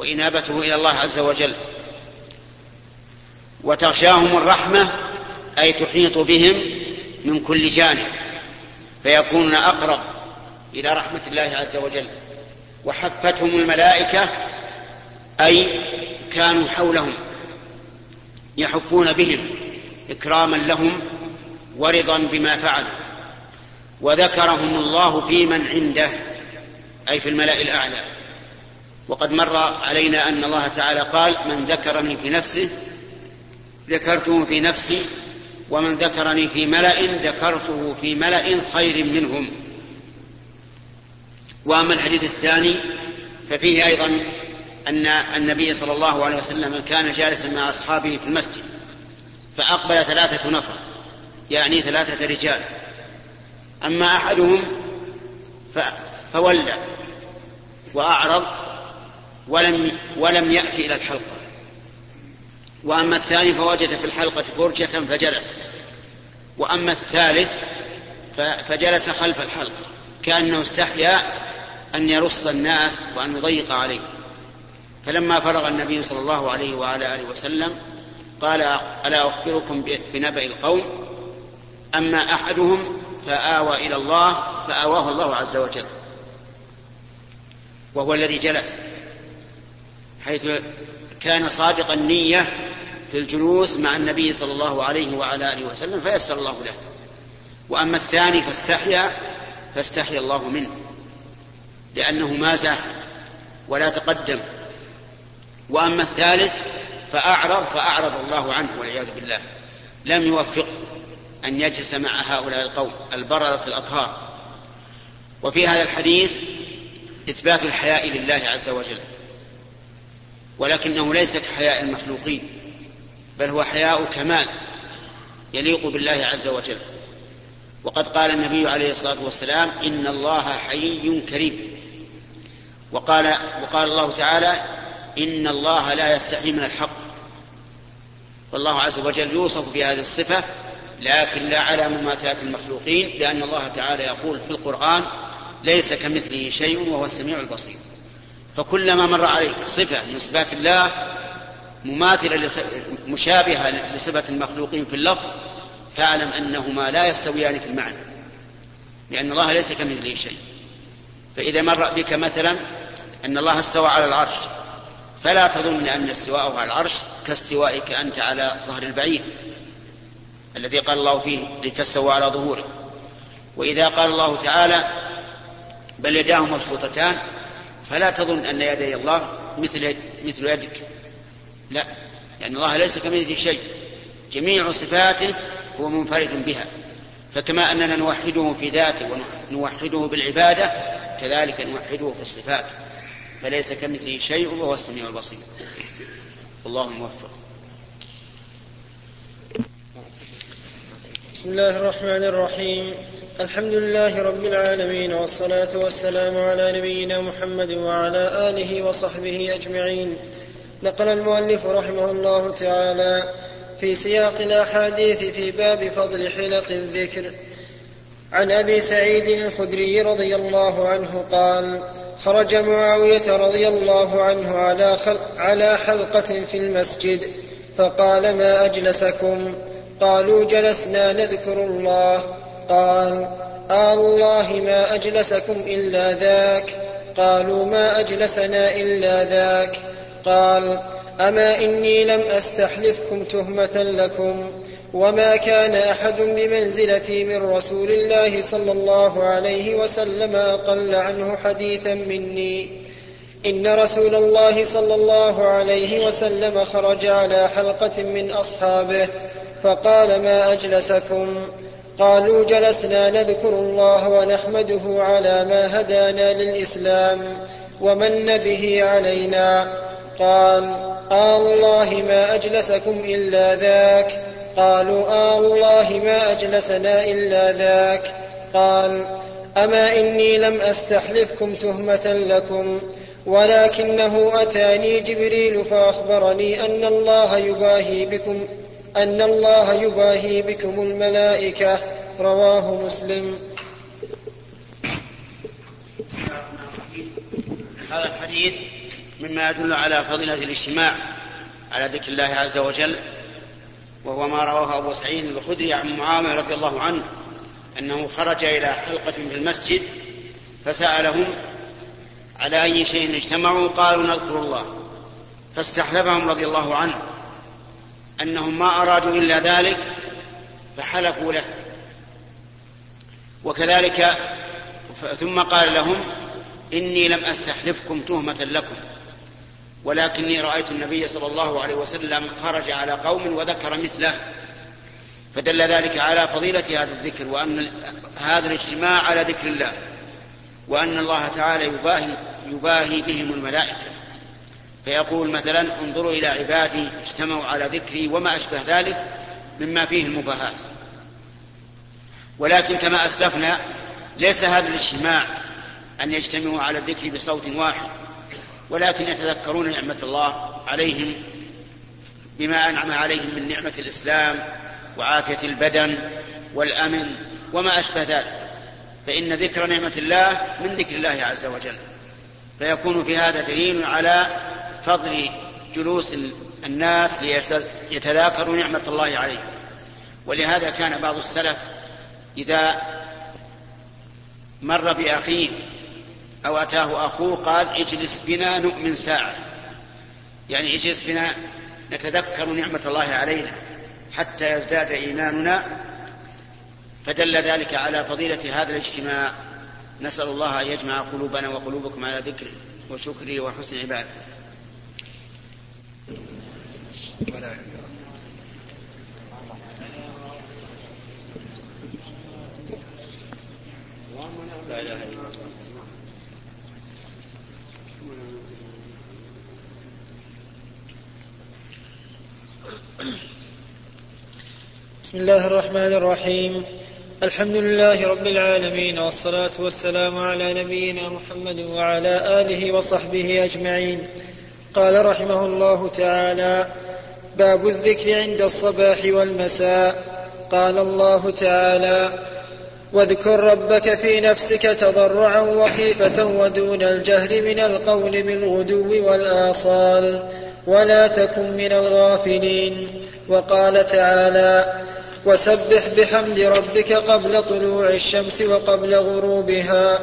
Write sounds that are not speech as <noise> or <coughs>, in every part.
وإنابته إلى الله عز وجل. وتغشاهم الرحمة أي تحيط بهم من كل جانب فيكونون أقرب إلى رحمة الله عز وجل. وحفتهم الملائكة أي كانوا حولهم يحفون بهم إكراما لهم ورضا بما فعلوا. وذكرهم الله في من عنده أي في الملأ الأعلى. وقد مر علينا أن الله تعالى قال من ذكرني في نفسه ذكرته في نفسي ومن ذكرني في ملأ ذكرته في ملأ خير منهم. وأما الحديث الثاني ففيه أيضا أن النبي صلى الله عليه وسلم كان جالسا مع أصحابه في المسجد فأقبل ثلاثة نفر يعني ثلاثة رجال. أما أحدهم فولى وأعرض ولم ولم يأتي إلى الحلقة. وأما الثاني فوجد في الحلقة فرجة فجلس. وأما الثالث فجلس خلف الحلقة. كأنه استحيا أن يرص الناس وأن يضيق عليه. فلما فرغ النبي صلى الله عليه وعلى آله وسلم قال ألا أخبركم بنبأ القوم؟ أما أحدهم فآوى إلى الله فآواه الله عز وجل. وهو الذي جلس. حيث كان صادق النية في الجلوس مع النبي صلى الله عليه وعلى آله وسلم فيسر الله له. وأما الثاني فاستحيا فاستحيا الله منه. لأنه ما زاح ولا تقدم. وأما الثالث فأعرض فأعرض الله عنه والعياذ بالله. لم يوفقه أن يجلس مع هؤلاء القوم البررة الأطهار. وفي هذا الحديث إثبات الحياء لله عز وجل. ولكنه ليس كحياء المخلوقين بل هو حياء كمال يليق بالله عز وجل. وقد قال النبي عليه الصلاة والسلام إن الله حي كريم. وقال وقال الله تعالى إن الله لا يستحي من الحق. والله عز وجل يوصف بهذه الصفة لكن لا على مماثلات المخلوقين لأن الله تعالى يقول في القرآن ليس كمثله شيء وهو السميع البصير. فكلما مر عليك صفة من صفات الله مماثلة مشابهة لصفة المخلوقين في اللفظ فاعلم أنهما لا يستويان في المعنى لأن الله ليس كمثله شيء. فإذا مر بك مثلا أن الله استوى على العرش فلا تظن أن استواءه على العرش كاستوائك أنت على ظهر البعير الذي قال الله فيه لتستوى على ظهوره. وإذا قال الله تعالى بل يداه مبسوطتان فلا تظن أن يدي الله مثل مثل يدك. لا لأن الله ليس كمثله شيء. جميع صفاته هو منفرد بها. فكما أننا نوحده في ذاته ونوحده بالعبادة كذلك نوحده في الصفات. فليس كمثله شيء وهو السميع البصير. والله موفق. بسم الله الرحمن الرحيم. الحمد لله رب العالمين والصلاة والسلام على نبينا محمد وعلى آله وصحبه أجمعين. نقل المؤلف رحمه الله تعالى في سياق الأحاديث في باب فضل حلق الذكر. عن أبي سعيد الخدري رضي الله عنه قال خرج معاوية رضي الله عنه على, على حلقة في المسجد فقال ما أجلسكم؟ قالوا جلسنا نذكر الله. قال آه آلله ما أجلسكم إلا ذاك. قالوا ما أجلسنا إلا ذاك. قال أما إني لم أستحلفكم تهمة لكم وما كان أحد بمنزلتي من رسول الله صلى الله عليه وسلم أقل عنه حديثا مني. إن رسول الله صلى الله عليه وسلم خرج على حلقة من أصحابه فقال ما أجلسكم؟ قالوا جلسنا نذكر الله ونحمده على ما هدانا للإسلام ومن به علينا. قال آه الله ما أجلسكم إلا ذاك. قالوا آه الله ما أجلسنا إلا ذاك. قال أما إني لم أستحلفكم تهمة لكم ولكنه أتاني جبريل فأخبرني أن الله يباهي بكم. أن الله يباهي بكم الملائكة. رواه مسلم. هذا الحديث مما يدل على فضيلة الاجتماع على ذكر الله عز وجل وهو ما رواه أبو سعيد الخدري عن معاوية رضي الله عنه أنه خرج إلى حلقة في المسجد فسألهم على أي شيء اجتمعوا قالوا نذكر الله. فاستحلفهم رضي الله عنه. أنهم ما أرادوا إلا ذلك فحلفوا له. وكذلك ثم قال لهم إني لم أستحلفكم تهمة لكم ولكني رأيت النبي صلى الله عليه وسلم خرج على قوم وذكر مثله. فدل ذلك على فضيلة هذا الذكر وأن هذا الاجتماع على ذكر الله وأن الله تعالى يباهي, يباهي بهم الملائكة. فيقول مثلا انظروا إلى عبادي اجتمعوا على ذكري وما أشبه ذلك مما فيه المباهاة. ولكن كما أسلفنا ليس هذا الاجتماع أن يجتمعوا على الذكر بصوت واحد ولكن يتذكرون نعمة الله عليهم بما أنعم عليهم من نعمة الإسلام وعافية البدن والأمن وما أشبه ذلك. فإن ذكر نعمة الله من ذكر الله عز وجل. فيكون في هذا دليل على فضل جلوس الناس ليتذاكروا نعمة الله عليهم. ولهذا كان بعض السلف إذا مر بأخيه أو أتاه أخوه قال اجلس بنا نؤمن ساعة. يعني اجلس بنا نتذكر نعمة الله علينا حتى يزداد إيماننا. فدل ذلك على فضيلة هذا الاجتماع. نسأل الله أن يجمع قلوبنا وقلوبكم على ذكره وشكره وحسن عبادته. بسم الله الرحمن الرحيم. الحمد لله رب العالمين والصلاة والسلام على نبينا محمد وعلى آله وصحبه أجمعين. قال رحمه الله تعالى باب الذكر عند الصباح والمساء. قال الله تعالى واذكر ربك في نفسك تضرعا وخيفة ودون الجهر من القول بالغدو والآصال ولا تكن من الغافلين. وقال تعالى وسبح بحمد ربك قبل طلوع الشمس وقبل غروبها.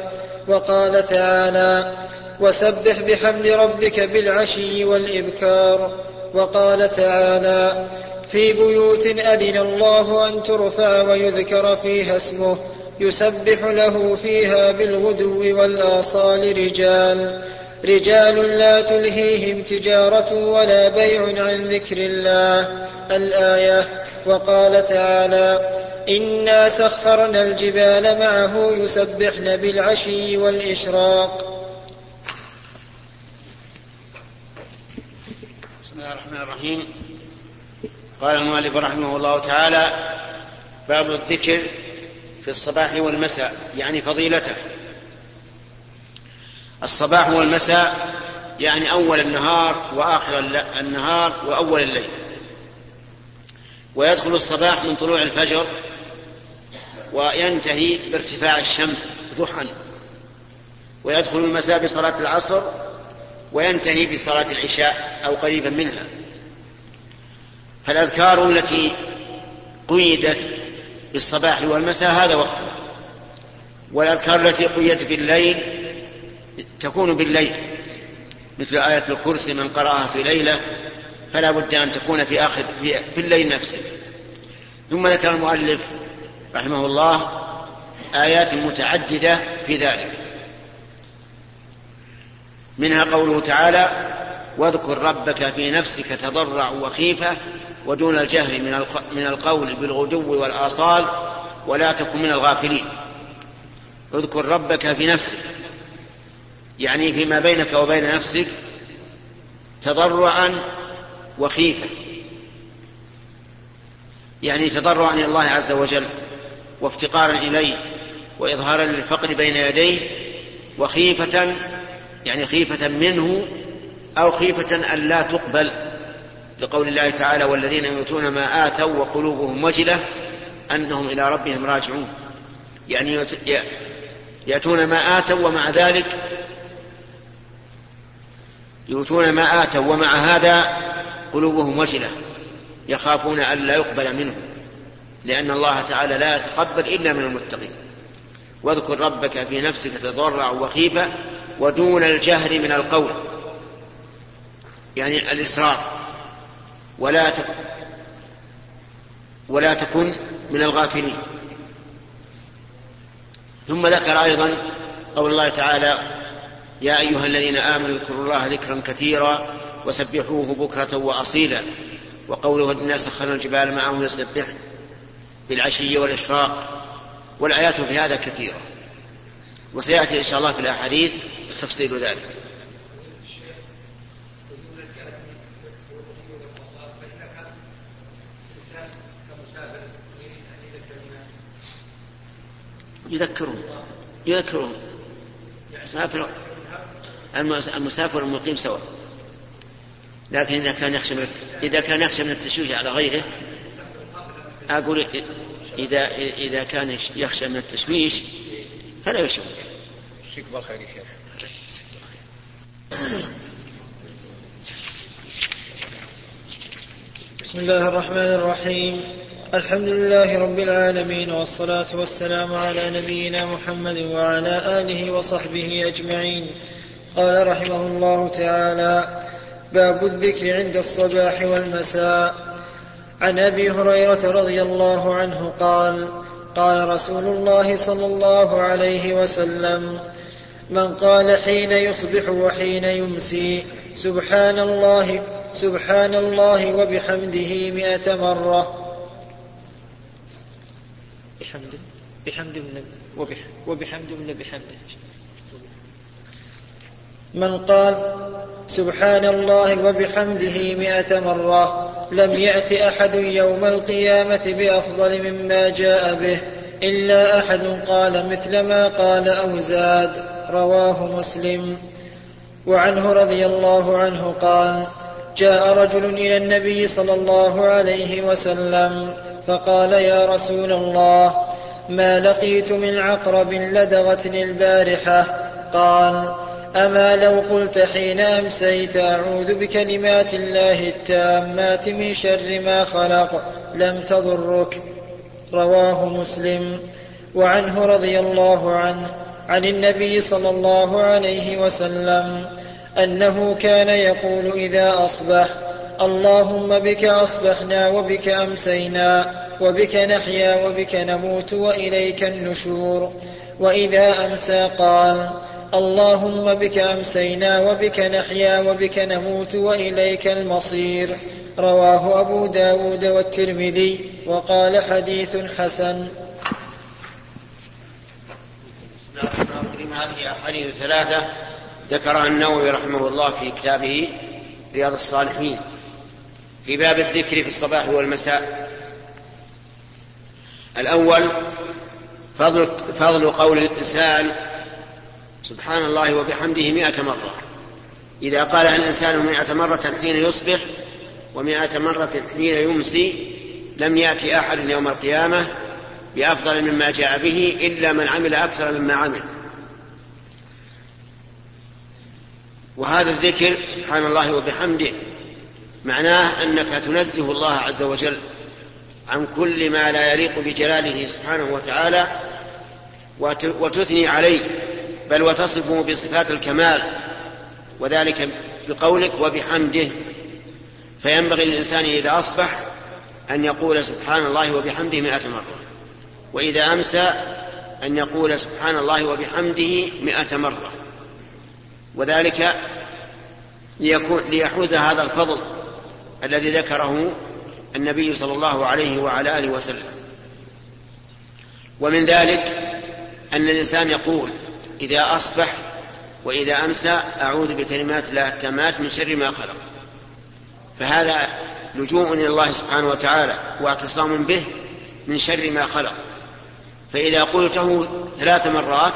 وقال تعالى وسبح بحمد ربك بالعشي والإبكار. وقال تعالى في بيوت أذن الله أن ترفع ويذكر فيها اسمه يسبح له فيها بالغدو والآصال رجال. رجال لا تلهيهم تجارة ولا بيع عن ذكر الله. الآية. وقال تعالى إنا سخرنا الجبال معه يسبحن بالعشي والإشراق بسم الله الرحمن الرحيم. قال المؤلف رحمه الله تعالى باب الذكر في الصباح والمساء يعني فضيلته. الصباح والمساء يعني أول النهار وآخر النهار وأول الليل. ويدخل الصباح من طلوع الفجر وينتهي بارتفاع الشمس ضحى ويدخل المساء بصلاة العصر وينتهي بصلاة العشاء أو قريبا منها. فالأذكار التي قيدت بالصباح والمساء هذا وقتها. والأذكار التي قيدت بالليل تكون بالليل. مثل آية الكرسي من قرأها في ليلة فلا بد أن تكون في آخر في, الليل نفسه. ثم ذكر المؤلف رحمه الله آيات متعددة في ذلك. منها قوله تعالى واذكر ربك في نفسك تضرع وخيفة ودون الجهل من من القول بالغدو والآصال ولا تكن من الغافلين. اذكر ربك في نفسك يعني فيما بينك وبين نفسك تضرعا وخيفة. يعني تضرعا إلى الله عز وجل وافتقارا إليه وإظهارا للفقر بين يديه وخيفة يعني خيفة منه أو خيفة أن لا تقبل لقول الله تعالى والذين يؤتون ما آتوا وقلوبهم وجلة أنهم إلى ربهم راجعون. يعني يأتون ما آتوا ومع ذلك يؤتون ما آتوا ومع هذا قلوبهم وجلة يخافون أن لا يقبل منهم لأن الله تعالى لا يتقبل إلا من المتقين. واذكر ربك في نفسك تضرعا وخيفة ودون الجهر من القول. يعني الإصرار ولا تكن ولا تكن من الغافلين. ثم ذكر أيضا قول الله تعالى يا أيها الذين آمنوا اذكروا الله ذكرا كثيرا وسبحوه بكرة وأصيلا. وقوله الناس سخرنا الجبال معه يسبحن بالعشي والإشراق. والآيات في هذا كثيرة. وسيأتي إن شاء الله في الأحاديث تفصيل ذلك. يذكرون. يذكرون. مسافر المسافر والمقيم سواء. لكن إذا كان يخشى من إذا كان يخشى من التشويش على غيره أقول إذا إذا كان يخشى من التشويش فلا يشوش. بالخير يا بسم الله الرحمن الرحيم. الحمد لله رب العالمين والصلاة والسلام على نبينا محمد وعلى آله وصحبه أجمعين. قال رحمه الله تعالى باب الذكر عند الصباح والمساء. عن أبي هريرة رضي الله عنه قال قال رسول الله صلى الله عليه وسلم من قال حين يصبح وحين يمسي سبحان الله سبحان الله وبحمده مئة مرة. بحمد بحمد وبحمد من بحمده من قال سبحان الله وبحمده مئة مرة. لم يأت أحد يوم القيامة بأفضل مما جاء به إلا أحد قال مثل ما قال أو زاد رواه مسلم. وعنه رضي الله عنه قال جاء رجل إلى النبي صلى الله عليه وسلم فقال يا رسول الله ما لقيت من عقرب لدغتني البارحة؟ قال أما لو قلت حين أمسيت أعوذ بكلمات الله التامات من شر ما خلق لم تضرك. رواه مسلم. وعنه رضي الله عنه عن النبي صلى الله عليه وسلم أنه كان يقول إذا أصبح اللهم بك أصبحنا وبك أمسينا وبك نحيا وبك نموت وإليك النشور. وإذا أمسى قال اللهم بك أمسينا وبك نحيا وبك نموت وإليك المصير. رواه أبو داود والترمذي وقال حديث حسن. هذه أحاديث ثلاثة ذكرها النووي رحمه الله في كتابه رياض الصالحين. في باب الذكر في الصباح والمساء. الأول فضل, فضل قول الإنسان سبحان الله وبحمده مئة مرة. إذا قالها الإنسان مئة مرة حين يصبح ومئة مرة حين يمسي لم يأتي أحد يوم القيامة بأفضل مما جاء به إلا من عمل أكثر مما عمل. وهذا الذكر سبحان الله وبحمده معناه أنك تنزه الله عز وجل عن كل ما لا يليق بجلاله سبحانه وتعالى وتثني عليه. بل وتصفه بصفات الكمال وذلك بقولك وبحمده. فينبغي للإنسان إذا أصبح أن يقول سبحان الله وبحمده مئة مرة وإذا أمسى أن يقول سبحان الله وبحمده مئة مرة. وذلك ليكون ليحوز هذا الفضل الذي ذكره النبي صلى الله عليه وعلى آله وسلم. ومن ذلك أن الإنسان يقول إذا أصبح وإذا أمسى أعوذ بكلمات الله التامات من شر ما خلق. فهذا لجوء إلى الله سبحانه وتعالى واعتصام به من شر ما خلق. فإذا قلته ثلاث مرات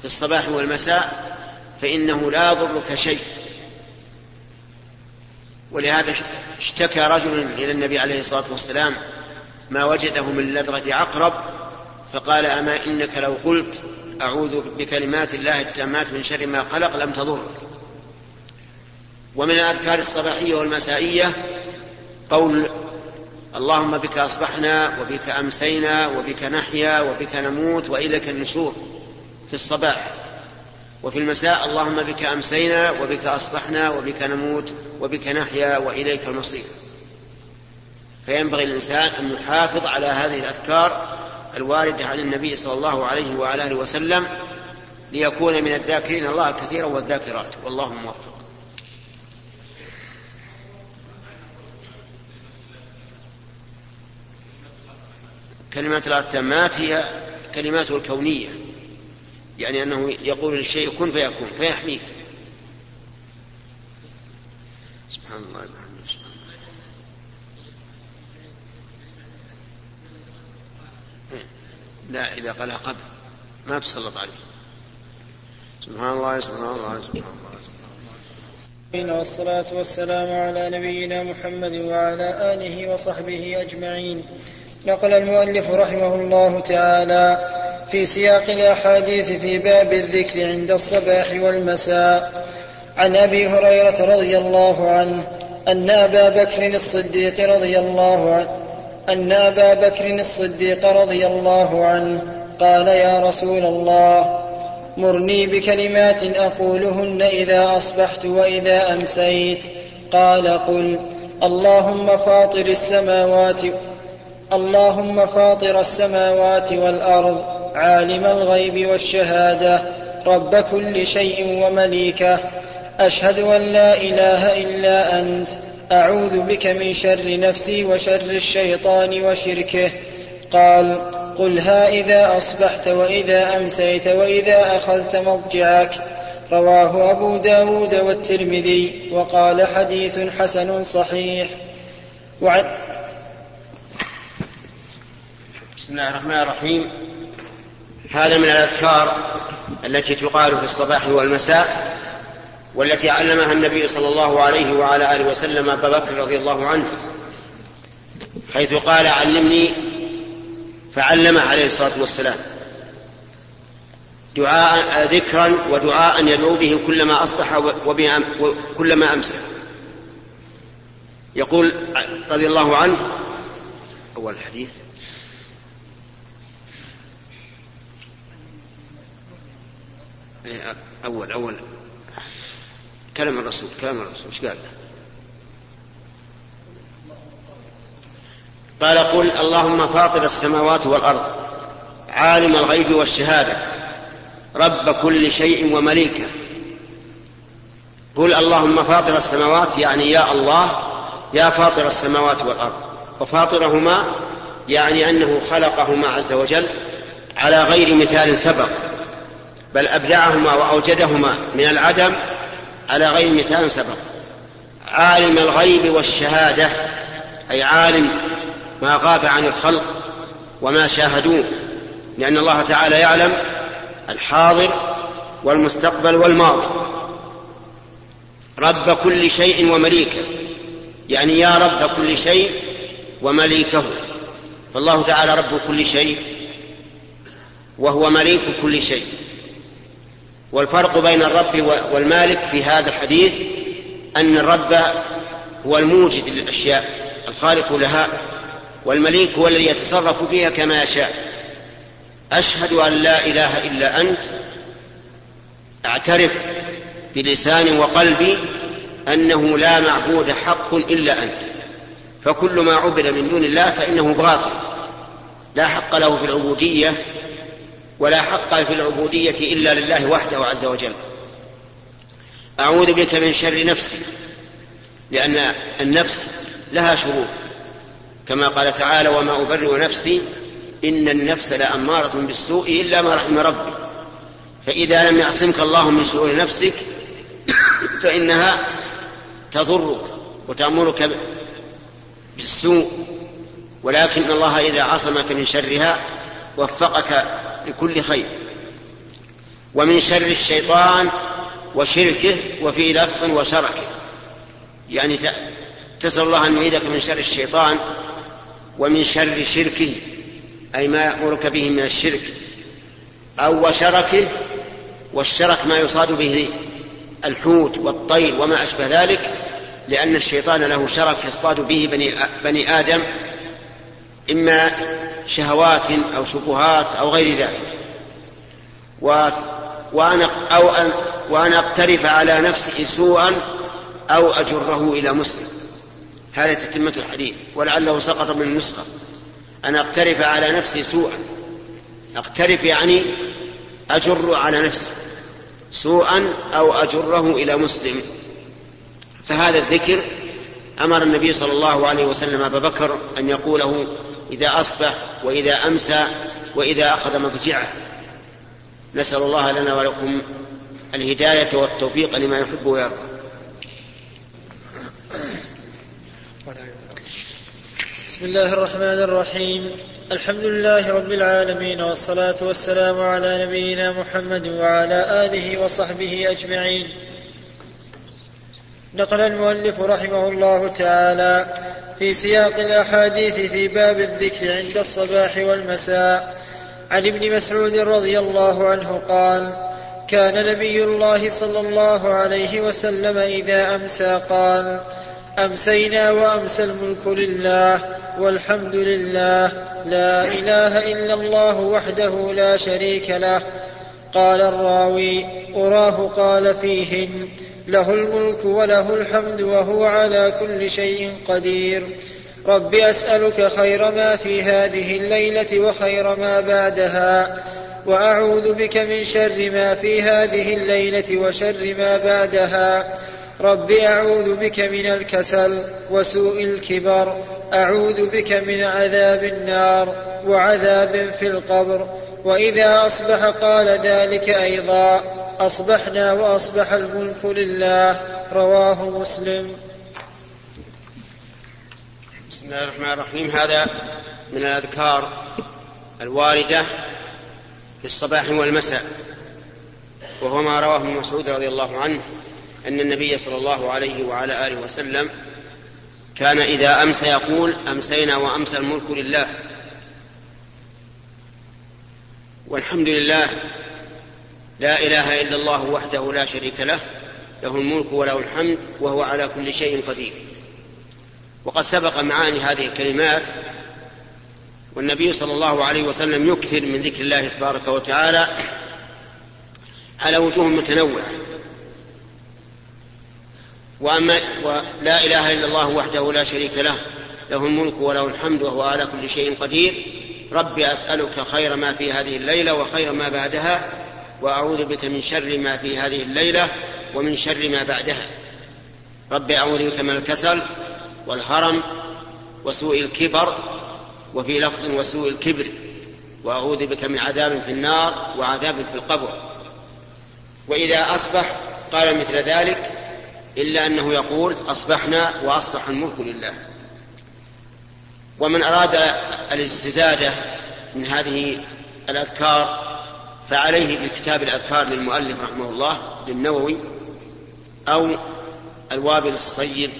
في الصباح والمساء فإنه لا يضرك شيء. ولهذا اشتكى رجل إلى النبي عليه الصلاة والسلام ما وجده من لدغة عقرب؟ فقال أما إنك لو قلت أعوذ بكلمات الله التامات من شر ما خلق لم تضرك ومن الأذكار الصباحية والمسائية قول اللهم بك أصبحنا وبك أمسينا وبك نحيا وبك نموت وإليك النشور في الصباح. وفي المساء اللهم بك أمسينا وبك أصبحنا وبك نموت وبك نحيا وإليك المصير. فينبغي الإنسان أن يحافظ على هذه الأذكار الواردة عن النبي صلى الله عليه وعلى آله وسلم ليكون من الذاكرين الله كثيرا والذاكرات. والله موفق. كلمات التامات هي كلماته الكونية. يعني أنه يقول للشيء كن فيكون فيحميه سبحان الله. لا إذا قالها قبل. ما تسلط عليه. سبحان الله سبحان الله سبحان الله سبحان الله. والصلاة والسلام على نبينا محمد وعلى آله وصحبه أجمعين. نقل المؤلف رحمه الله تعالى في سياق الأحاديث في باب الذكر عند الصباح والمساء. عن أبي هريرة رضي الله عنه أن أبا بكر الصديق رضي الله عنه أن أبا بكر الصديق رضي الله عنه قال يا رسول الله مرني بكلمات أقولهن إذا أصبحت وإذا أمسيت. قال قل اللهم فاطر السماوات اللهم فاطر السماوات والأرض عالم الغيب والشهادة رب كل شيء ومليكه أشهد أن لا إله إلا أنت أعوذ بك من شر نفسي وشر الشيطان وشركه. قال قلها إذا أصبحت وإذا أمسيت وإذا أخذت مضجعك. رواه أبو داود والترمذي وقال حديث حسن صحيح. وعن بسم الله الرحمن الرحيم. هذا من الأذكار التي تقال في الصباح والمساء. والتي علمها النبي صلى الله عليه وعلى آله وسلم أبا بكر رضي الله عنه حيث قال علمني. فعلمه عليه الصلاة والسلام. دعاء ذكرا ودعاء يدعو به كلما أصبح وكلما أمسى يقول رضي الله عنه أول الحديث أول أول. كلام الرسول كلام الرسول. إيش قال؟ قال قل اللهم فاطر السماوات والأرض عالم الغيب والشهادة رب كل شيء ومليكه. قل اللهم فاطر السماوات يعني يا الله يا فاطر السماوات والأرض. وفاطرهما يعني أنه خلقهما عز وجل على غير مثال سبق بل أبدعهما وأوجدهما من العدم على غير مثال سبق. عالم الغيب والشهادة أي عالم ما غاب عن الخلق وما شاهدوه لأن الله تعالى يعلم الحاضر والمستقبل والماضي. رب كل شيء ومليكه يعني يا رب كل شيء ومليكه. فالله تعالى رب كل شيء وهو مليك كل شيء. والفرق بين الرب والمالك في هذا الحديث أن الرب هو الموجد للأشياء الخالق لها والمليك هو الذي يتصرف فيها كما يشاء. أشهد أن لا إله إلا أنت أعترف بلساني وقلبي أنه لا معبود حق إلا أنت. فكل ما عبد من دون الله فإنه باطل. لا حق له في العبودية ولا حق في العبودية إلا لله وحده عز وجل. أعوذ بك من شر نفسي لأن النفس لها شرور كما قال تعالى وما أبرئ نفسي إن النفس لأمارة بالسوء إلا ما رحم ربي. فإذا لم يعصمك الله من شرور نفسك فإنها تضرك وتأمرك بالسوء. ولكن الله إذا عصمك من شرها وفقك لكل خير. ومن شر الشيطان وشركه وفي لفظ وشركه يعني تسأل الله أن يعيدك من شر الشيطان ومن شر شركه أي ما يأمرك به من الشرك أو وشركه والشرك ما يصاد به الحوت والطير وما أشبه ذلك لأن الشيطان له شرف يصطاد به بني, بني آدم إما شهوات أو شبهات أو غير ذلك. و أو أن وأن أقترف على نفسه سوءا أو أجره إلى مسلم. هذا تتمة الحديث. ولعله سقط من النسخة. أن أقترف على نفسي سوءا. أقترف يعني أجر على نفسي. سوءا أو أجره إلى مسلم. فهذا الذكر أمر النبي صلى الله عليه وسلم أبا بكر أن يقوله إذا أصبح وإذا أمسى وإذا أخذ مضجعه. نسأل الله لنا ولكم الهداية والتوفيق لما يحب ويرضى. بسم الله الرحمن الرحيم. الحمد لله رب العالمين والصلاة والسلام على نبينا محمد وعلى آله وصحبه أجمعين. نقل المؤلف رحمه الله تعالى في سياق الأحاديث في باب الذكر عند الصباح والمساء. عن ابن مسعود رضي الله عنه قال كان نبي الله صلى الله عليه وسلم إذا أمسى قال أمسينا وأمسى الملك لله والحمد لله لا إله إلا الله وحده لا شريك له. قال الراوي أراه قال فيهن. له الملك وله الحمد وهو على كل شيء قدير. رب أسألك خير ما في هذه الليلة وخير ما بعدها وأعوذ بك من شر ما في هذه الليلة وشر ما بعدها. رب أعوذ بك من الكسل وسوء الكبر أعوذ بك من عذاب النار وعذاب في القبر. وإذا أصبح قال ذلك أيضا أصبحنا وأصبح الملك لله. رواه مسلم. بسم الله الرحمن الرحيم. هذا من الأذكار الواردة في الصباح والمساء وهو ما رواه ابن مسعود رضي الله عنه أن النبي صلى الله عليه وعلى آله وسلم كان إذا أمسى يقول أمسينا وأمسى الملك لله. والحمد لله لا إله إلا الله وحده لا شريك له له الملك وله الحمد وهو على كل شيء قدير. وقد سبق معاني هذه الكلمات والنبي صلى الله عليه وسلم يكثر من ذكر الله تبارك وتعالى على وجوه متنوعة. وأما ولا إله إلا الله وحده لا شريك له له الملك وله الحمد وهو على كل شيء قدير. ربي أسألك خير ما في هذه الليلة وخير ما بعدها وأعوذ بك من شر ما في هذه الليلة ومن شر ما بعدها. ربي أعوذ بك من الكسل والهرم وسوء الكبر وفي لفظ وسوء الكبر. وأعوذ بك من عذاب في النار وعذاب في القبر. وإذا أصبح قال مثل ذلك إلا أنه يقول أصبحنا وأصبح الملك لله. ومن أراد الاستزادة من هذه الأذكار فعليه بكتاب الأذكار للمؤلف رحمه الله للنووي أو الوابل الصيب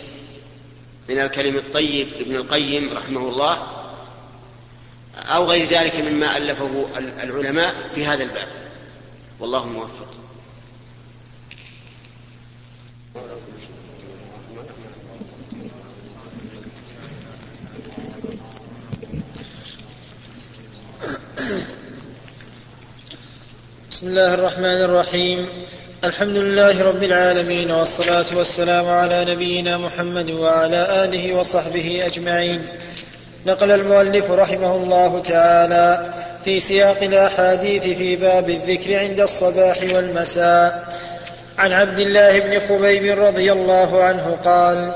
من الكلم الطيب لابن القيم رحمه الله أو غير ذلك مما ألفه العلماء في هذا الباب. والله موفق. <coughs> بسم الله الرحمن الرحيم. الحمد لله رب العالمين والصلاة والسلام على نبينا محمد وعلى آله وصحبه أجمعين. نقل المؤلف رحمه الله تعالى في سياق الأحاديث في باب الذكر عند الصباح والمساء. عن عبد الله بن خبيب رضي الله عنه قال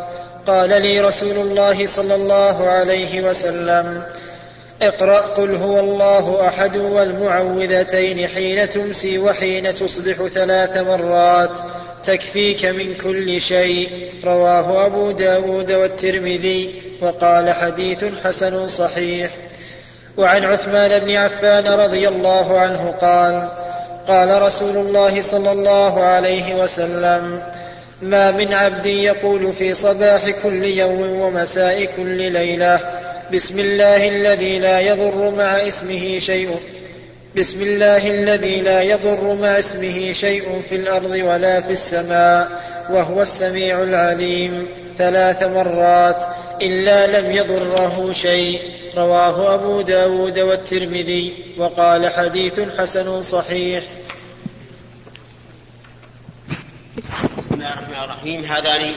قال لي رسول الله صلى الله عليه وسلم اقرأ قل هو الله أحد والمعوذتين حين تمسي وحين تصبح ثلاث مرات. تكفيك من كل شيء. رواه أبو داود والترمذي وقال حديث حسن صحيح. وعن عثمان بن عفان رضي الله عنه قال قال رسول الله صلى الله عليه وسلم ما من عبد يقول في صباح كل يوم ومساء كل ليلة بسم الله الذي لا يضر مع اسمه شيء. بسم الله الذي لا يضر مع اسمه شيء في الأرض ولا في السماء وهو السميع العليم. ثلاث مرات إلا لم يضره شيء. رواه أبو داود والترمذي وقال حديث حسن صحيح. بسم الله الرحمن الرحيم. هذان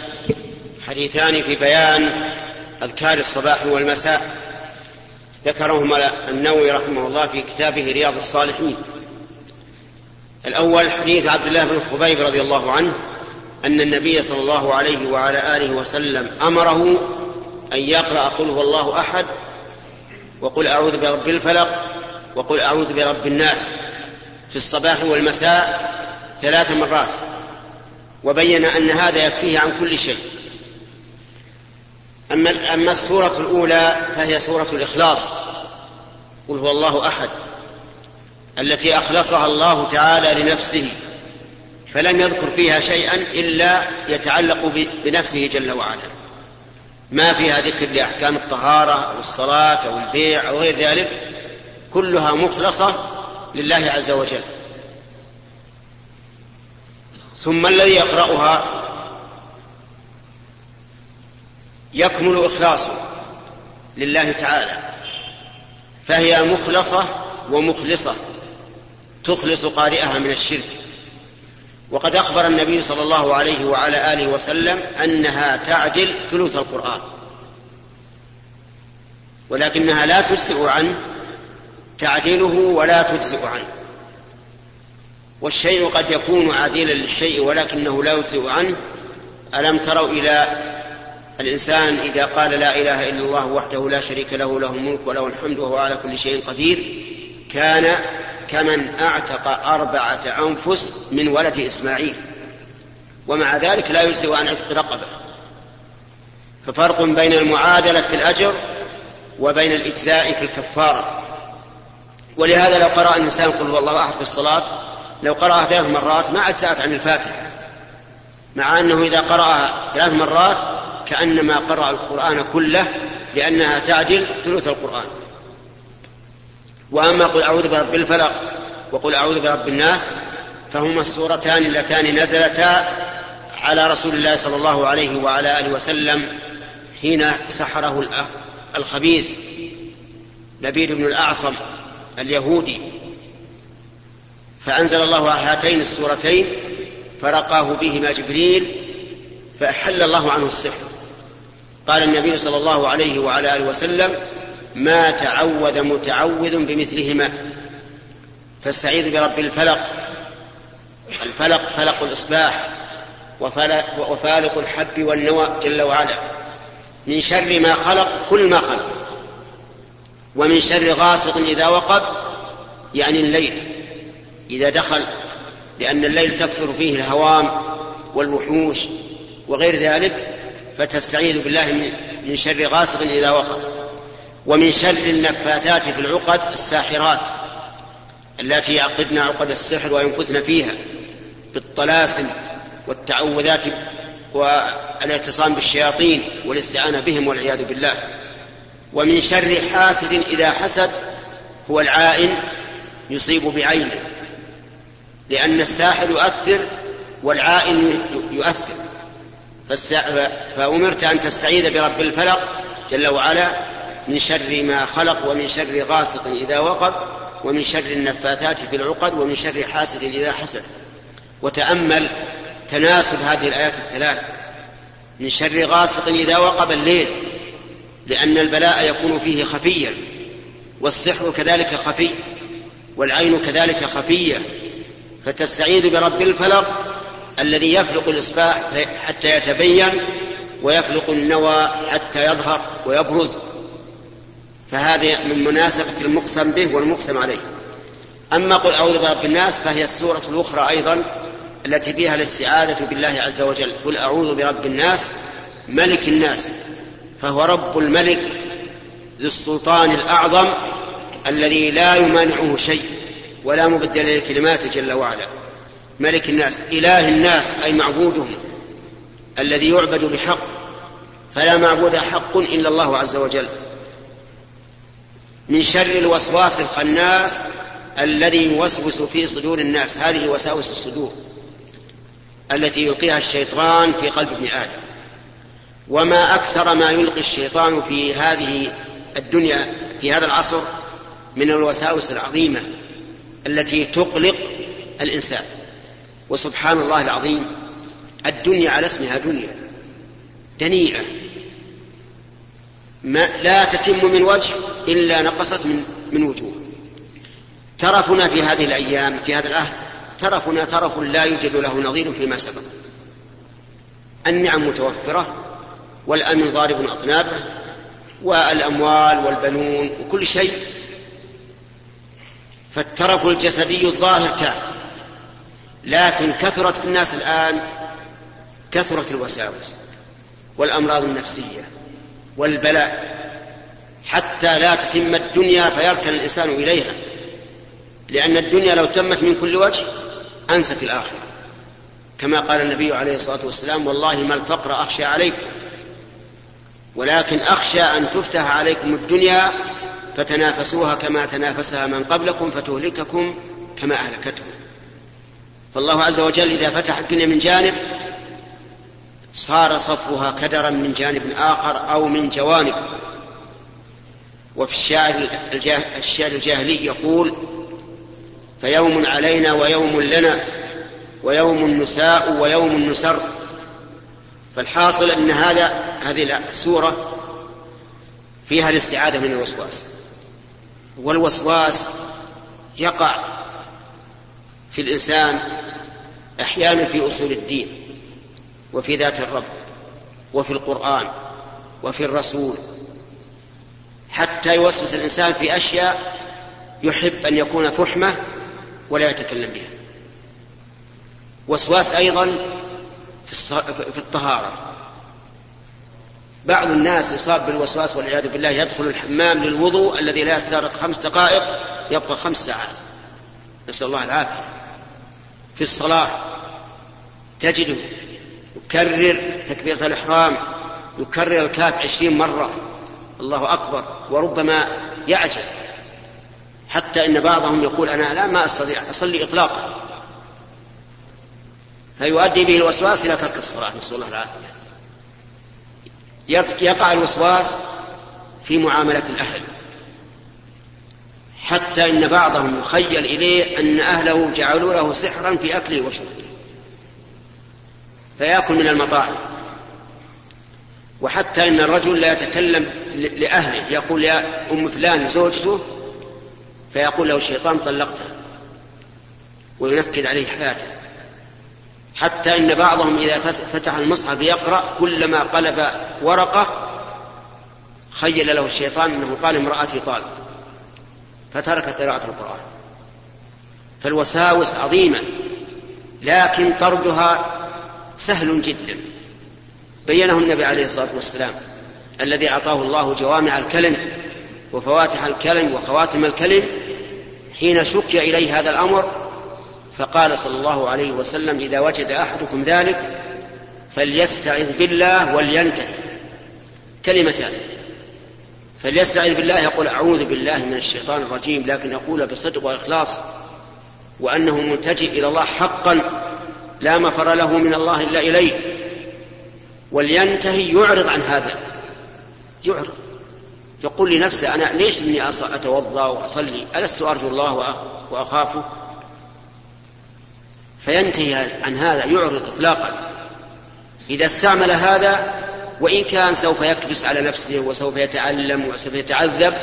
حديثان في بيان أذكار الصباح والمساء. ذكرهما النووي رحمه الله في كتابه رياض الصالحين. الأول حديث عبد الله بن خبيب رضي الله عنه أن النبي صلى الله عليه وعلى آله وسلم أمره أن يقرأ قل هو الله أحد وقل أعوذ برب الفلق وقل أعوذ برب الناس في الصباح والمساء ثلاث مرات. وبين أن هذا يكفيه عن كل شيء. أما أما السورة الأولى فهي سورة الإخلاص قل هو الله أحد التي أخلصها الله تعالى لنفسه فلم يذكر فيها شيئا إلا يتعلق بنفسه جل وعلا. ما فيها ذكر لأحكام الطهارة أو الصلاة أو البيع أو غير ذلك كلها مخلصة لله عز وجل. ثم الذي يقرأها يكمل إخلاصه لله تعالى فهي مخلصة ومخلصة تخلص قارئها من الشرك. وقد أخبر النبي صلى الله عليه وعلى آله وسلم أنها تعدل ثلث القرآن ولكنها لا تجزئ عنه تعديله ولا تجزئ عنه. والشيء قد يكون عديلا للشيء ولكنه لا يجزئ عنه. ألم تروا إلى الإنسان إذا قال لا إله إلا الله وحده لا شريك له له الملك وله الحمد وهو على كل شيء قدير كان كمن أعتق أربعة أنفس من ولد إسماعيل. ومع ذلك لا يجزئ عن عتق رقبة ففرق بين المعادلة في الأجر وبين الإجزاء في الكفارة. ولهذا لو قرأ الإنسان قل هو الله أحد في الصلاة لو قرأها ثلاث مرات ما أجزأت عن الفاتحة. مع أنه إذا قرأها ثلاث مرات كأنما قرأ القرآن كله لأنها تعدل ثلث القرآن. وأما قل أعوذ برب الفلق وقل أعوذ برب الناس فهما السورتان اللتان نزلتا على رسول الله صلى الله عليه وعلى آله وسلم حين سحره الخبيث لبيد بن الأعصم اليهودي. فأنزل الله هاتين السورتين فرقاه بهما جبريل فأحل الله عنه السحر. قال النبي صلى الله عليه وعلى آله وسلم ما تعوذ متعوذ بمثلهما. فاستعيذ برب الفلق الفلق فلق الإصباح وفلق وفالق الحب والنوى جل وعلا. من شر ما خلق كل ما خلق. ومن شر غاسق إذا وقب يعني الليل. إذا دخل لأن الليل تكثر فيه الهوام والوحوش وغير ذلك فتستعيذ بالله من شر غاسق إذا وقب ومن شر النفاثات في العقد الساحرات اللاتي يعقدن عقد السحر وينفثن فيها بالطلاسم والتعوذات والاعتصام بالشياطين والاستعانة بهم والعياذ بالله. ومن شر حاسد إذا حسد هو العائن يصيب بعينه لأن الساحر يؤثر والعائن يؤثر. فأمرت أن تستعيذ برب الفلق جل وعلا من شر ما خلق ومن شر غاسق إذا وقب ومن شر النفاثات في العقد ومن شر حاسد إذا حسد. وتأمل تناسب هذه الآيات الثلاث. من شر غاسق إذا وقب الليل لأن البلاء يكون فيه خفيا والسحر كذلك خفي والعين كذلك خفية. فتستعيذ برب الفلق الذي يفلق الإصباح حتى يتبين ويفلق النوى حتى يظهر ويبرز. فهذه من مناسبة المقسم به والمقسم عليه. أما قل أعوذ برب الناس فهي السورة الأخرى أيضا التي فيها الاستعاذة بالله عز وجل. قل أعوذ برب الناس ملك الناس. فهو رب الملك ذو السلطان الأعظم الذي لا يمانعه شيء ولا مبدل لكلماته جل وعلا. ملك الناس إله الناس أي معبودهم الذي يعبد بحق فلا معبود حق إلا الله عز وجل. من شر الوسواس الخناس الذي يوسوس في صدور الناس هذه وساوس الصدور التي يلقيها الشيطان في قلب ابن آدم. وما أكثر ما يلقي الشيطان في هذه الدنيا في هذا العصر من الوساوس العظيمة التي تقلق الإنسان. وسبحان الله العظيم الدنيا على اسمها دنيا دنيئة. ما لا تتم من وجه إلا نقصت من من وجوه. ترفنا في هذه الأيام في هذا العهد ترفنا ترف لا يوجد له نظير فيما سبق. النعم متوفرة والأمن ضارب أطنابه والأموال والبنون وكل شيء. فالترف الجسدي الظاهر تام. لكن كثرت في الناس الآن كثرت الوساوس والأمراض النفسية والبلاء. حتى لا تتم الدنيا فيركن الإنسان إليها. لأن الدنيا لو تمت من كل وجه أنست الآخرة. كما قال النبي عليه الصلاة والسلام والله ما الفقر أخشى عليكم ولكن أخشى أن تفتح عليكم الدنيا فتنافسوها كما تنافسها من قبلكم فتهلككم كما أهلكتهم. فالله عز وجل إذا فتح الدنيا من جانب صار صفها كدرا من جانب آخر أو من جوانب. وفي الشعر الشعر الجاهلي يقول فيوم علينا ويوم لنا ويوم نساء ويوم نسر. فالحاصل أن هذا هذه السورة فيها الاستعاذة من الوسواس. والوسواس يقع في الإنسان أحيانا في أصول الدين وفي ذات الرب وفي القرآن وفي الرسول حتى يوسوس الإنسان في أشياء يحب أن يكون فحمة ولا يتكلم بها. وسواس أيضا في الطهارة. بعض الناس يصاب بالوسواس والعياذ بالله يدخل الحمام للوضوء الذي لا يستغرق خمس دقائق يبقى خمس ساعات. نسأل الله العافية. في الصلاة. تجده يكرر تكبيرة الإحرام يكرر الكاف عشرين مرة. الله أكبر. وربما يعجز. حتى إن بعضهم يقول أنا لا ما أستطيع أصلي إطلاقا. فيؤدي به الوسواس إلى ترك الصلاة. نسأل الله العافية. يقع الوسواس في معاملة الأهل. حتى إن بعضهم يخيل إليه أن أهله جعلوا له سحرا في أكله وشربه. فيأكل من المطاعم. وحتى إن الرجل لا يتكلم لأهله يقول يا أم فلان زوجته؟ فيقول له الشيطان طلقته. وينكد عليه حياته. حتى إن بعضهم إذا فتح المصحف يقرأ كلما قلب ورقة خيل له الشيطان أنه قال امرأتي طالق. فترك قراءة القرآن. فالوساوس عظيمة لكن طردها سهل جدا. بينه النبي عليه الصلاة والسلام الذي أعطاه الله جوامع الكلم وفواتح الكلم وخواتم الكلم حين شكي إليه هذا الأمر فقال صلى الله عليه وسلم إذا وجد أحدكم ذلك فليستعذ بالله ولينتهي. كلمتان فليستعذ بالله. يقول أعوذ بالله من الشيطان الرجيم. لكن يقول بصدق وإخلاص وأنه ملتجئ إلى الله حقا لا مفر له من الله إلا إليه. ولينتهي يعرض عن هذا. يعرض. يقول لنفسه أنا ليش إني أتوضأ وأصلي؟ ألست أرجو الله وأخافه؟ فينتهي عن هذا يعرض إطلاقا. إذا استعمل هذا وإن كان سوف يكبس على نفسه وسوف يتعلم وسوف يتعذب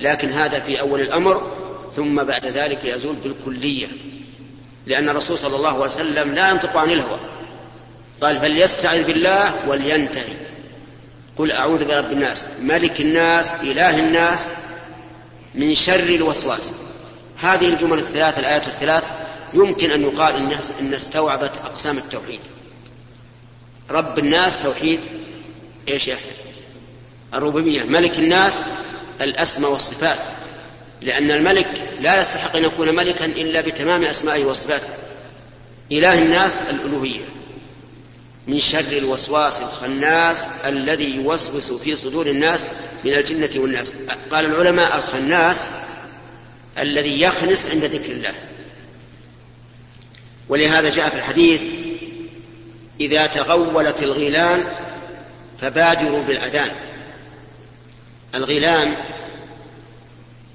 لكن هذا في أول الأمر ثم بعد ذلك يزول بالكلية. لأن الرسول صلى الله عليه وسلم لا ينطق عن الهوى. قال فليستعذ بالله ولينتهي. قل أعوذ برب الناس ملك الناس إله الناس من شر الوسواس. هذه الجمل الثلاث الآيات الثلاث يمكن أن يقال إن استوعبت أقسام التوحيد. رب الناس توحيد إيش يا الربوبية ملك الناس الأسماء والصفات. لأن الملك لا يستحق أن يكون ملكا إلا بتمام أسمائه وصفاته. إله الناس الألوهية. من شر الوسواس الخناس الذي يوسوس في صدور الناس من الجنة والناس. قال العلماء الخناس الذي يخنس عند ذكر الله. ولهذا جاء في الحديث إذا تغولت الغيلان فبادروا بالأذان. الغيلان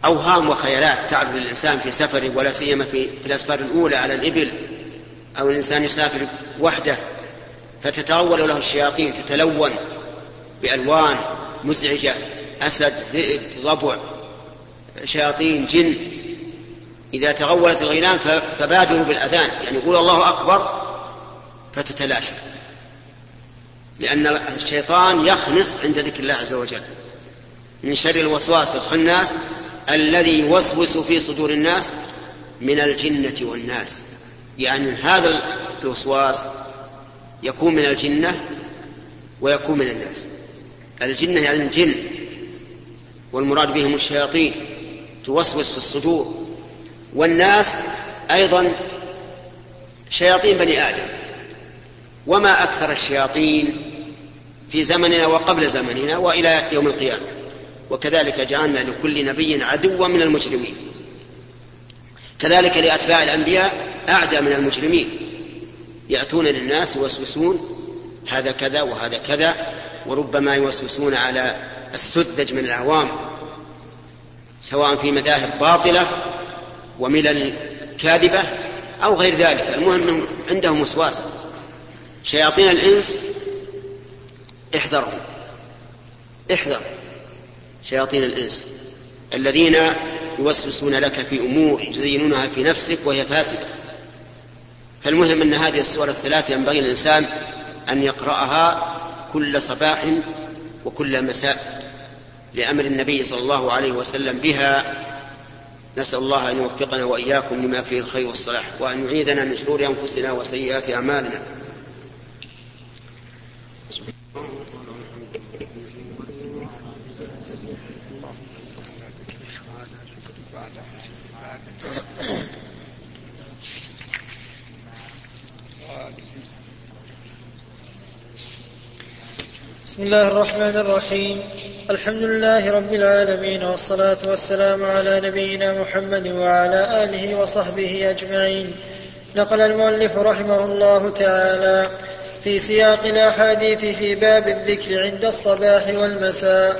أوهام وخيالات تعرض للإنسان في سفره ولا سيما في, في الأسفار الأولى على الإبل. أو الإنسان يسافر وحده فتتغول له الشياطين تتلون بألوان مزعجة أسد ذئب ضبع شياطين جن. إذا تغولت الغيلان فبادروا بالأذان. يعني يقول الله أكبر فتتلاشى. لأن الشيطان يخنس عند ذكر الله عز وجل. من شر الوسواس الخناس الذي يوسوس في صدور الناس من الجنة والناس. يعني هذا الوسواس يكون من الجنة ويكون من الناس. الجنة يعني الجن والمراد بهم الشياطين توسوس في الصدور. والناس أيضا شياطين بني آدم. وما أكثر الشياطين في زمننا وقبل زمننا وإلى يوم القيامة. وكذلك جعلنا لكل نبي عدوا من المجرمين. كذلك لأتباع الأنبياء أعدى من المجرمين. يأتون للناس يوسوسون هذا كذا وهذا كذا وربما يوسوسون على السذج من العوام سواء في مذاهب باطلة وملل كاذبة أو غير ذلك. المهم أنهم عندهم وسواس. شياطين الإنس احذرهم. احذر شياطين الإنس الذين يوسوسون لك في أمور يزينونها في نفسك وهي فاسدة. فالمهم أن هذه السور الثلاث ينبغي الإنسان أن يقرأها كل صباح وكل مساء لأمر النبي صلى الله عليه وسلم بها. نسأل الله أن يوفقنا وإياكم لما فيه الخير والصلاح وأن يعيذنا من شرور أنفسنا وسيئات أعمالنا. بسم الله الرحمن الرحيم. الحمد لله رب العالمين والصلاة والسلام على نبينا محمد وعلى آله وصحبه أجمعين. نقل المؤلف رحمه الله تعالى في سياق الأحاديث في باب الذكر عند الصباح والمساء.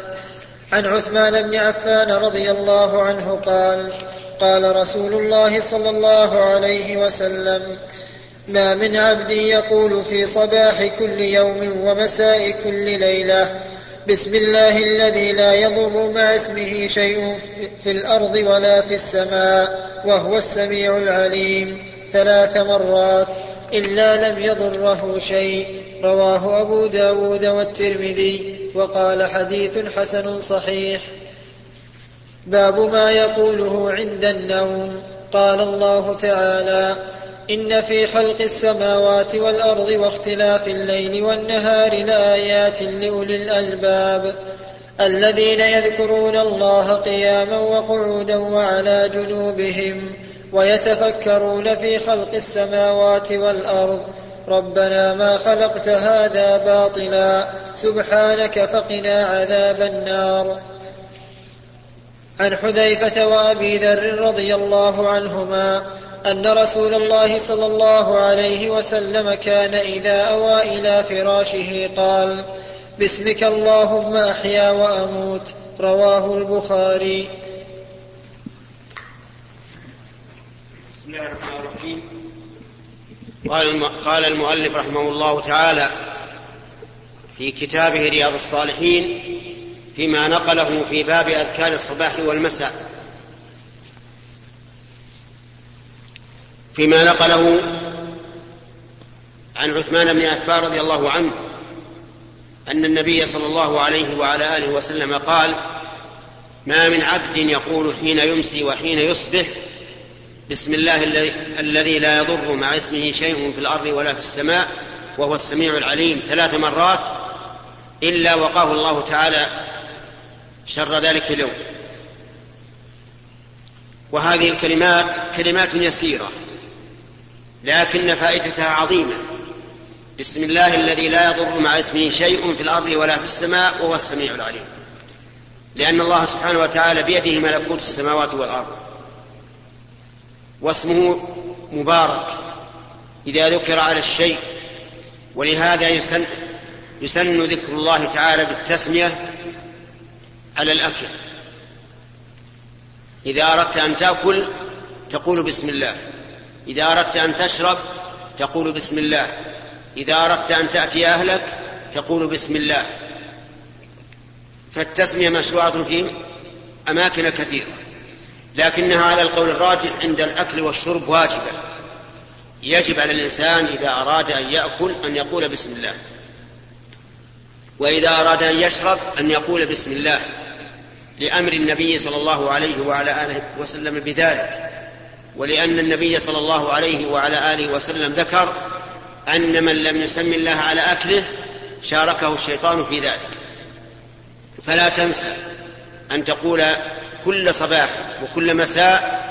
عن عثمان بن عفان رضي الله عنه قال قال رسول الله صلى الله عليه وسلم ما من عبد يقول في صباح كل يوم ومساء كل ليلة بسم الله الذي لا يضر مع اسمه شيء في الأرض ولا في السماء وهو السميع العليم. ثلاث مرات. إلا لم يضره شيء. رواه أبو داود والترمذي وقال حديث حسن صحيح. باب ما يقوله عند النوم. قال الله تعالى إن في خلق السماوات والأرض واختلاف الليل والنهار لآيات لأولي الألباب. الذين يذكرون الله قياما وقعودا وعلى جنوبهم. ويتفكرون في خلق السماوات والأرض. ربنا ما خلقت هذا باطلا سبحانك فقنا عذاب النار. عن حذيفة وأبي ذر رضي الله عنهما أن رسول الله صلى الله عليه وسلم كان إذا أوى إلى فراشه قال باسمك اللهم أحيا وأموت. رواه البخاري. بسم الله الرحمن الرحيم. قال المؤلف رحمه الله تعالى في كتابه رياض الصالحين فيما نقله في باب أذكار الصباح والمساء. فيما نقله عن عثمان بن عفان رضي الله عنه أن النبي صلى الله عليه وعلى آله وسلم قال ما من عبد يقول حين يمسي وحين يصبح بسم الله الذي لا يضر مع اسمه شيء في الأرض ولا في السماء وهو السميع العليم. ثلاث مرات إلا وقاه الله تعالى شر ذلك اليوم. وهذه الكلمات كلمات يسيرة لكن فائدتها عظيمة. بسم الله الذي لا يضر مع اسمه شيء في الأرض ولا في السماء وهو السميع العليم. لأن الله سبحانه وتعالى بيده ملكوت السماوات والأرض. واسمه مبارك إذا ذكر على الشيء ولهذا يسن يسن ذكر الله تعالى بالتسمية على الأكل. إذا أردت أن تأكل تقول بسم الله إذا أردت أن تشرب تقول بسم الله إذا أردت أن تأتي أهلك تقول بسم الله. فالتسمية مشروعة في أماكن كثيرة. لكنها على القول الراجح عند الأكل والشرب واجبة. يجب على الإنسان إذا أراد أن يأكل أن يقول بسم الله. وإذا أراد أن يشرب أن يقول بسم الله. لأمر النبي صلى الله عليه وعلى آله وسلم بذلك. ولأن النبي صلى الله عليه وعلى آله وسلم ذكر أن من لم يسم الله على أكله شاركه الشيطان في ذلك. فلا تنسى أن تقول كل صباح وكل مساء.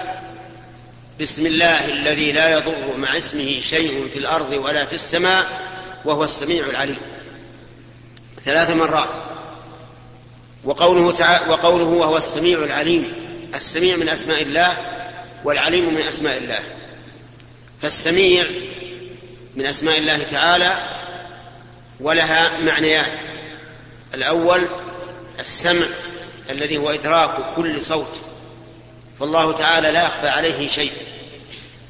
بسم الله الذي لا يضر مع اسمه شيء في الأرض ولا في السماء وهو السميع العليم. ثلاث مرات. وقوله تعالى وقوله وهو السميع العليم. السميع من أسماء الله والعليم من أسماء الله. فالسميع من أسماء الله تعالى ولها معنيان. الأول السمع. الذي هو إدراك كل صوت فالله تعالى لا يخفى عليه شيء.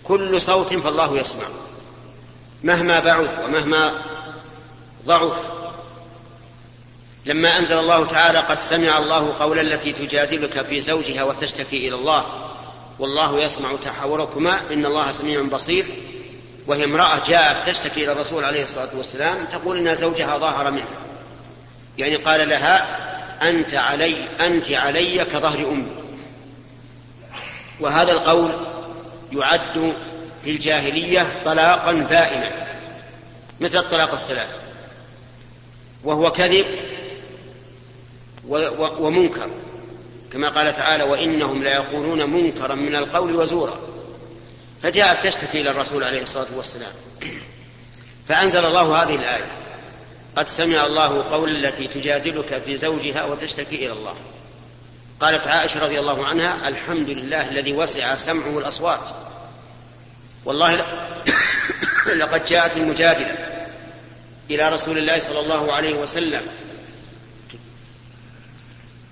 كل صوت فالله يسمع. مهما بعد ومهما ضعف. لما أنزل الله تعالى قد سمع الله قول التي تجادلك في زوجها وتشتكي إلى الله والله يسمع تحاوركما. إن الله سميع بصير. وهي امرأة جاءت تشتكي إلى الرسول عليه الصلاة والسلام تقول إن زوجها ظاهر منها. يعني قال لها أنت علي أنت علي كظهر أمي. وهذا القول يعد في الجاهلية طلاقا بائنا. مثل الطلاق الثلاث؟ وهو كذب ومنكر. كما قال تعالى وإنهم ليقولون منكرا من القول وزورا. فجاءت تشتكي إلى الرسول عليه الصلاة والسلام. فأنزل الله هذه الآية. قد سمع الله قول التي تجادلك في زوجها وتشتكي إلى الله. قالت عائشة رضي الله عنها الحمد لله الذي وسع سمعه الأصوات. والله <coughs> لقد جاءت المجادلة إلى رسول الله صلى الله عليه وسلم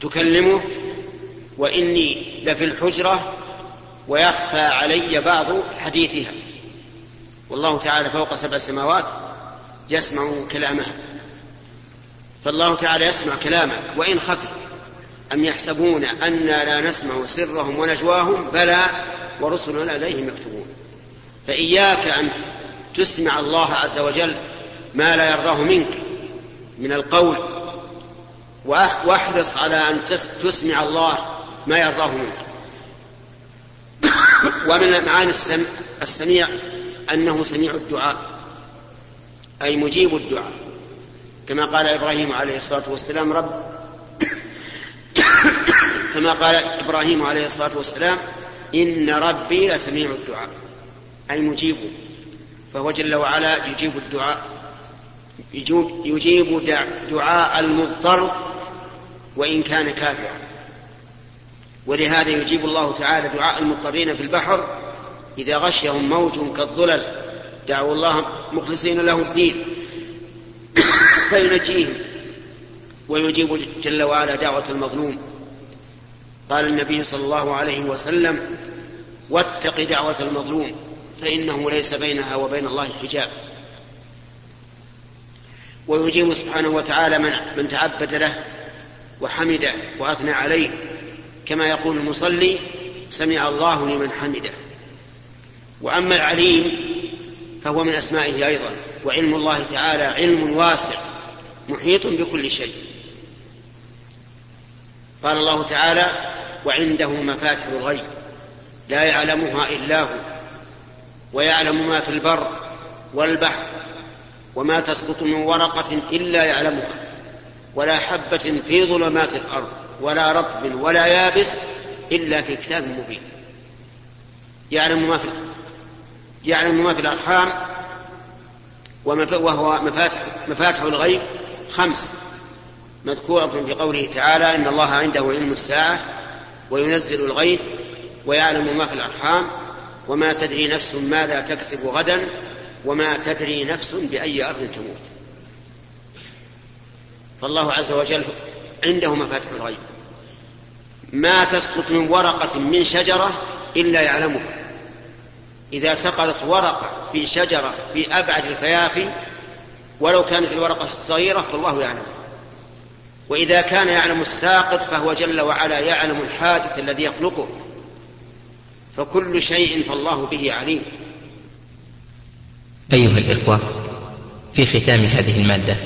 تكلمه وإني لفي الحجرة ويخفى علي بعض حديثها. والله تعالى فوق سبع سماوات يسمع كلامها فالله تعالى يسمع كلامك وإن خفي. أم يحسبون أنا لا نسمع سرهم ونجواهم؟ بلى ورسلنا إليهم يكتبون. فإياك أن تسمع الله عز وجل ما لا يرضاه منك من القول وأحرص على أن تسمع الله ما يرضاه منك. ومن معاني السميع أنه سميع الدعاء. أي مجيب الدعاء. كما قال إبراهيم عليه الصلاة والسلام رب كما قال إبراهيم عليه الصلاة والسلام إن ربي لسميع الدعاء. أي مجيب فهو جل وعلا يجيب الدعاء. يجيب دعاء المضطر وإن كان كافرا. ولهذا يجيب الله تعالى دعاء المضطرين في البحر إذا غشيهم موج كالظلل. دعوا الله مخلصين له الدين. فينجيهم ويجيب جل وعلا دعوة المظلوم. قال النبي صلى الله عليه وسلم واتق دعوة المظلوم فإنه ليس بينها وبين الله حجاب. ويجيب سبحانه وتعالى من, من تعبد له وحمده وأثنى عليه. كما يقول المصلي سمع الله لمن حمده. وأما العليم فهو من أسمائه أيضا وعلم الله تعالى علم واسع محيط بكل شيء. قال الله تعالى وعنده مفاتح الغيب لا يعلمها إلا هو ويعلم ما في البر والبحر وما تسقط من ورقة إلا يعلمها ولا حبة في ظلمات الأرض ولا رطب ولا يابس إلا في كتاب مبين. يعلم ما في يعلم ما في الأرحام وهو مفاتح, مفاتح الغيب خمس. مذكورة في قوله تعالى إن الله عنده علم الساعة وينزل الغيث ويعلم ما في الأرحام وما تدري نفس ماذا تكسب غدا وما تدري نفس بأي أرض تموت. فالله عز وجل عنده مفاتح الغيب. ما تسقط من ورقة من شجرة إلا يعلمها. إذا سقطت ورقة في شجرة في أبعد الفيافي ولو كانت الورقة صغيرة فالله يعلم. وإذا كان يعلم الساقط فهو جل وعلا يعلم الحادث الذي يخلقه. فكل شيء فالله به عليم. أيها الإخوة في ختام هذه المادة